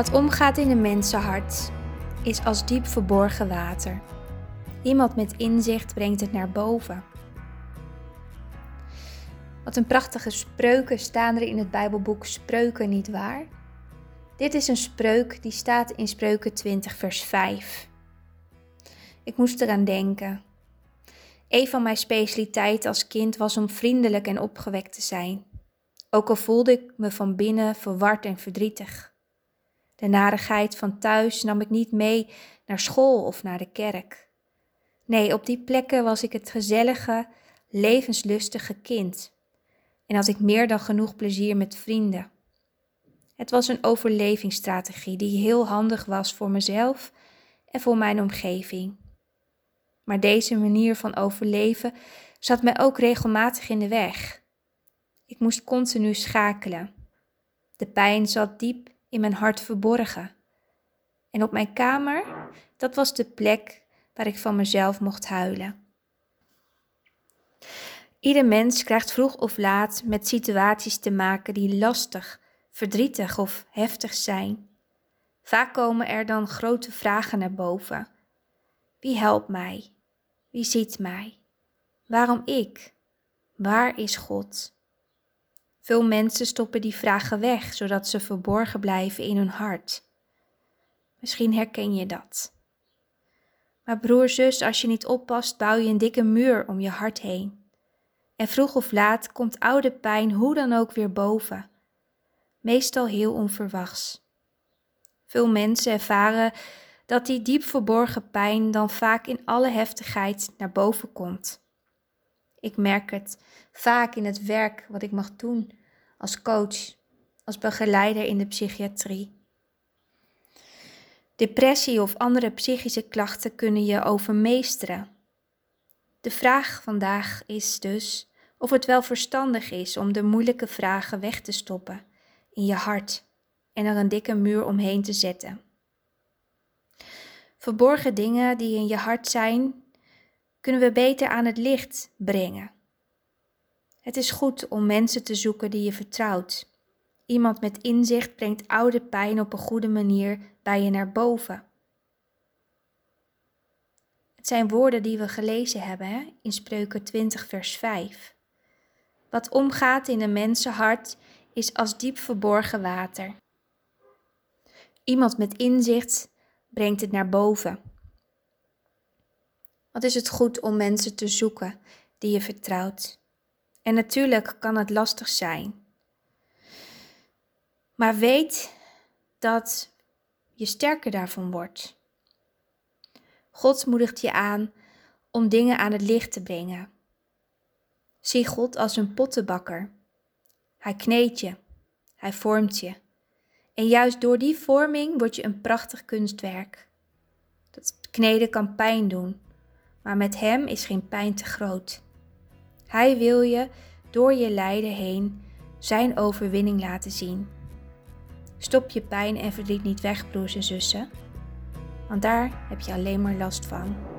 Wat omgaat in een mensenhart is als diep verborgen water. Iemand met inzicht brengt het naar boven. Wat een prachtige spreuken staan er in het Bijbelboek Spreuken niet waar? Dit is een spreuk die staat in Spreuken 20, vers 5. Ik moest eraan denken. Een van mijn specialiteiten als kind was om vriendelijk en opgewekt te zijn. Ook al voelde ik me van binnen verward en verdrietig. De narigheid van thuis nam ik niet mee naar school of naar de kerk. Nee, op die plekken was ik het gezellige, levenslustige kind. En had ik meer dan genoeg plezier met vrienden. Het was een overlevingsstrategie die heel handig was voor mezelf en voor mijn omgeving. Maar deze manier van overleven zat mij ook regelmatig in de weg. Ik moest continu schakelen. De pijn zat diep in mijn hart verborgen. En op mijn kamer, dat was de plek waar ik van mezelf mocht huilen. Ieder mens krijgt vroeg of laat met situaties te maken die lastig, verdrietig of heftig zijn. Vaak komen er dan grote vragen naar boven. Wie helpt mij? Wie ziet mij? Waarom ik? Waar is God? Veel mensen stoppen die vragen weg, zodat ze verborgen blijven in hun hart. Misschien herken je dat. Maar broer, zus, als je niet oppast, bouw je een dikke muur om je hart heen. En vroeg of laat komt oude pijn hoe dan ook weer boven. Meestal heel onverwachts. Veel mensen ervaren dat die diep verborgen pijn dan vaak in alle heftigheid naar boven komt. Ik merk het vaak in het werk wat ik mag doen als coach, als begeleider in de psychiatrie. Depressie of andere psychische klachten kunnen je overmeesteren. De vraag vandaag is dus of het wel verstandig is om de moeilijke vragen weg te stoppen in je hart en er een dikke muur omheen te zetten. Verborgen dingen die in je hart zijn, kunnen we beter aan het licht brengen. Het is goed om mensen te zoeken die je vertrouwt. Iemand met inzicht brengt oude pijn op een goede manier bij je naar boven. Het zijn woorden die we gelezen hebben hè? in Spreuken 20, vers 5. Wat omgaat in een mensenhart is als diep verborgen water. Iemand met inzicht brengt het naar boven. Wat is het goed om mensen te zoeken die je vertrouwt? En natuurlijk kan het lastig zijn. Maar weet dat je sterker daarvan wordt. God moedigt je aan om dingen aan het licht te brengen. Zie God als een pottenbakker. Hij kneedt je, hij vormt je. En juist door die vorming word je een prachtig kunstwerk. Dat kneden kan pijn doen, maar met hem is geen pijn te groot. Hij wil je door je lijden heen zijn overwinning laten zien. Stop je pijn en verdriet niet weg, broers en zussen, want daar heb je alleen maar last van.